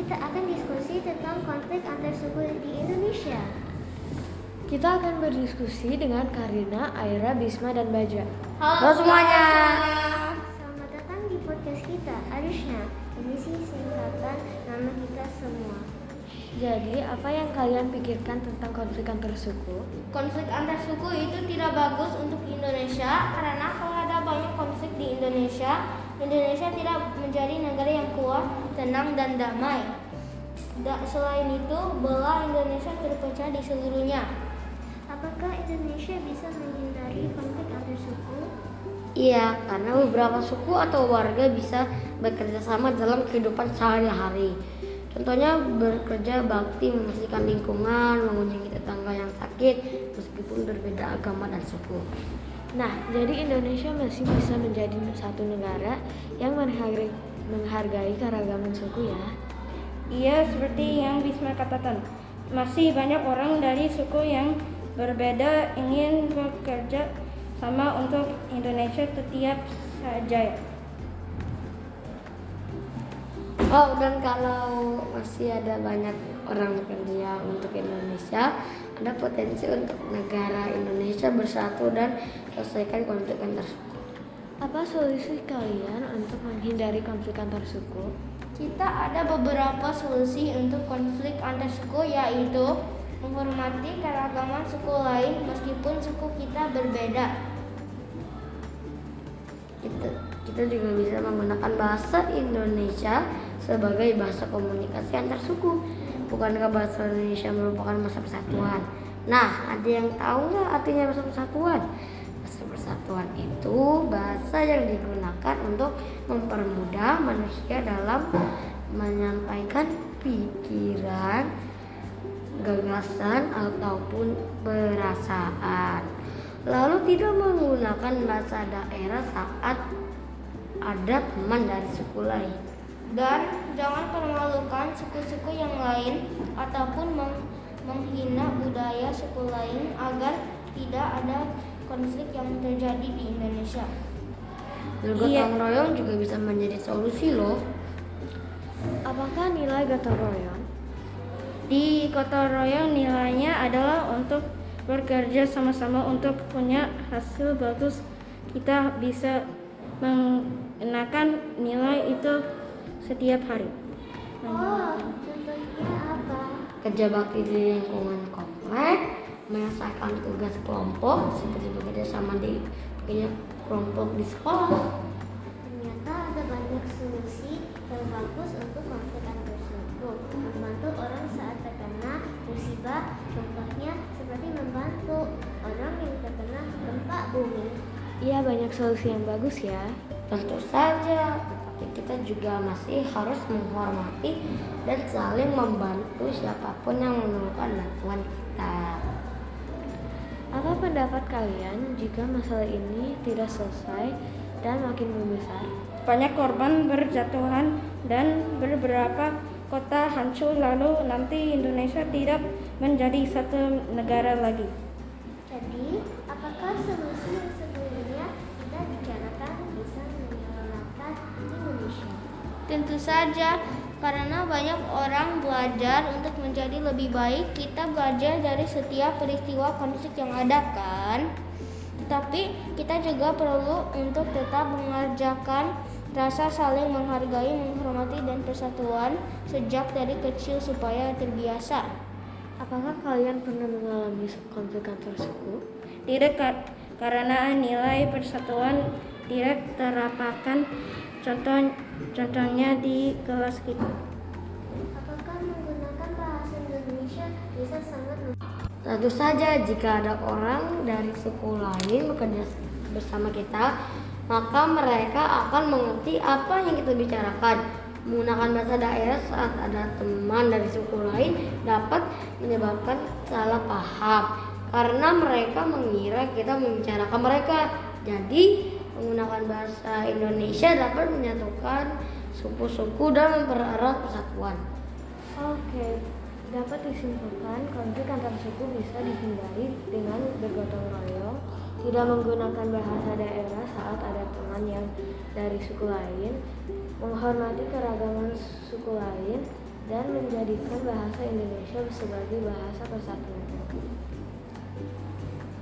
Kita akan diskusi tentang konflik antar suku di Indonesia. Kita akan berdiskusi dengan Karina, Aira, Bisma, dan Baja. Halo semuanya. Selamat datang di podcast kita, Arishna. Ini sih singkatan nama kita semua. Jadi, apa yang kalian pikirkan tentang konflik antar suku? Konflik antar suku itu tidak bagus untuk Indonesia karena kalau ada banyak konflik di Indonesia, Indonesia tidak menjadi negara yang kuat, tenang dan damai. Selain itu, belah Indonesia terpecah di seluruhnya. Apakah Indonesia bisa menghindari konflik antar suku? Iya, karena beberapa suku atau warga bisa bekerja sama dalam kehidupan sehari-hari. Contohnya bekerja bakti membersihkan lingkungan, mengunjungi tetangga yang sakit, meskipun berbeda agama dan suku. Nah, jadi Indonesia masih bisa menjadi satu negara yang menghargai, menghargai keragaman suku ya. Iya, seperti yang Bisma katakan. Masih banyak orang dari suku yang berbeda ingin bekerja sama untuk Indonesia setiap saja. Oh, dan kalau masih ada banyak orang bekerja untuk Indonesia, ada potensi untuk negara Indonesia bersatu dan selesaikan konflik antar suku. Apa solusi kalian untuk menghindari konflik antar suku? Kita ada beberapa solusi untuk konflik antar suku yaitu menghormati keragaman suku lain meskipun suku kita berbeda. Kita, kita juga bisa menggunakan bahasa Indonesia sebagai bahasa komunikasi antar suku. Bukankah bahasa Indonesia merupakan bahasa persatuan? Nah, ada yang tahu nggak artinya bahasa persatuan? Persatuan itu bahasa yang digunakan untuk mempermudah manusia dalam menyampaikan pikiran, gagasan ataupun perasaan. Lalu tidak menggunakan bahasa daerah saat ada teman dari suku lain. Dan jangan permalukan suku-suku yang lain ataupun meng- menghina budaya suku lain agar tidak ada konflik yang terjadi di Indonesia. Bergotong royong juga bisa menjadi solusi loh. Apakah nilai gotong royong? Di kota royong nilainya adalah untuk bekerja sama-sama untuk punya hasil bagus. Kita bisa mengenakan nilai itu setiap hari. Oh, contohnya apa? Kerja bakti di lingkungan komplek, menyelesaikan tugas kelompok seperti bekerja sama di punya kelompok di sekolah. Ternyata ada banyak solusi yang bagus untuk antar suku. Membantu orang saat terkena musibah, contohnya seperti membantu orang yang terkena gempa bumi. Iya, banyak solusi yang bagus ya. Tentu saja, tetapi kita juga masih harus menghormati dan saling membantu siapa pun yang memerlukan bantuan kita. Apa pendapat kalian jika masalah ini tidak selesai dan makin membesar? Banyak korban berjatuhan dan beberapa kota hancur lalu nanti Indonesia tidak menjadi satu negara lagi. Jadi, apakah solusi yang sebelumnya kita bicarakan bisa menyelamatkan Indonesia? Tentu saja, karena banyak orang belajar untuk menjadi lebih baik, kita belajar dari setiap peristiwa konflik yang ada kan. Tetapi kita juga perlu untuk tetap mengerjakan rasa saling menghargai, menghormati dan persatuan sejak dari kecil supaya terbiasa. Apakah kalian pernah mengalami konflik antar suku? Tidak ka- karena nilai persatuan tidak terapkan contoh contohnya di kelas kita. Apakah menggunakan bahasa Indonesia bisa sangat Tentu saja jika ada orang dari suku lain bekerja bersama kita, maka mereka akan mengerti apa yang kita bicarakan. Menggunakan bahasa daerah saat ada teman dari suku lain dapat menyebabkan salah paham karena mereka mengira kita membicarakan mereka. Jadi, menggunakan bahasa Indonesia dapat menyatukan suku-suku dan mempererat persatuan. Oke, dapat disimpulkan konflik antar suku bisa dihindari dengan bergotong royong, tidak menggunakan bahasa daerah saat ada teman yang dari suku lain, menghormati keragaman suku lain, dan menjadikan bahasa Indonesia sebagai bahasa persatuan.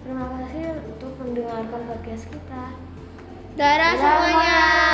Terima kasih untuk mendengarkan podcast kita. Dadah semuanya.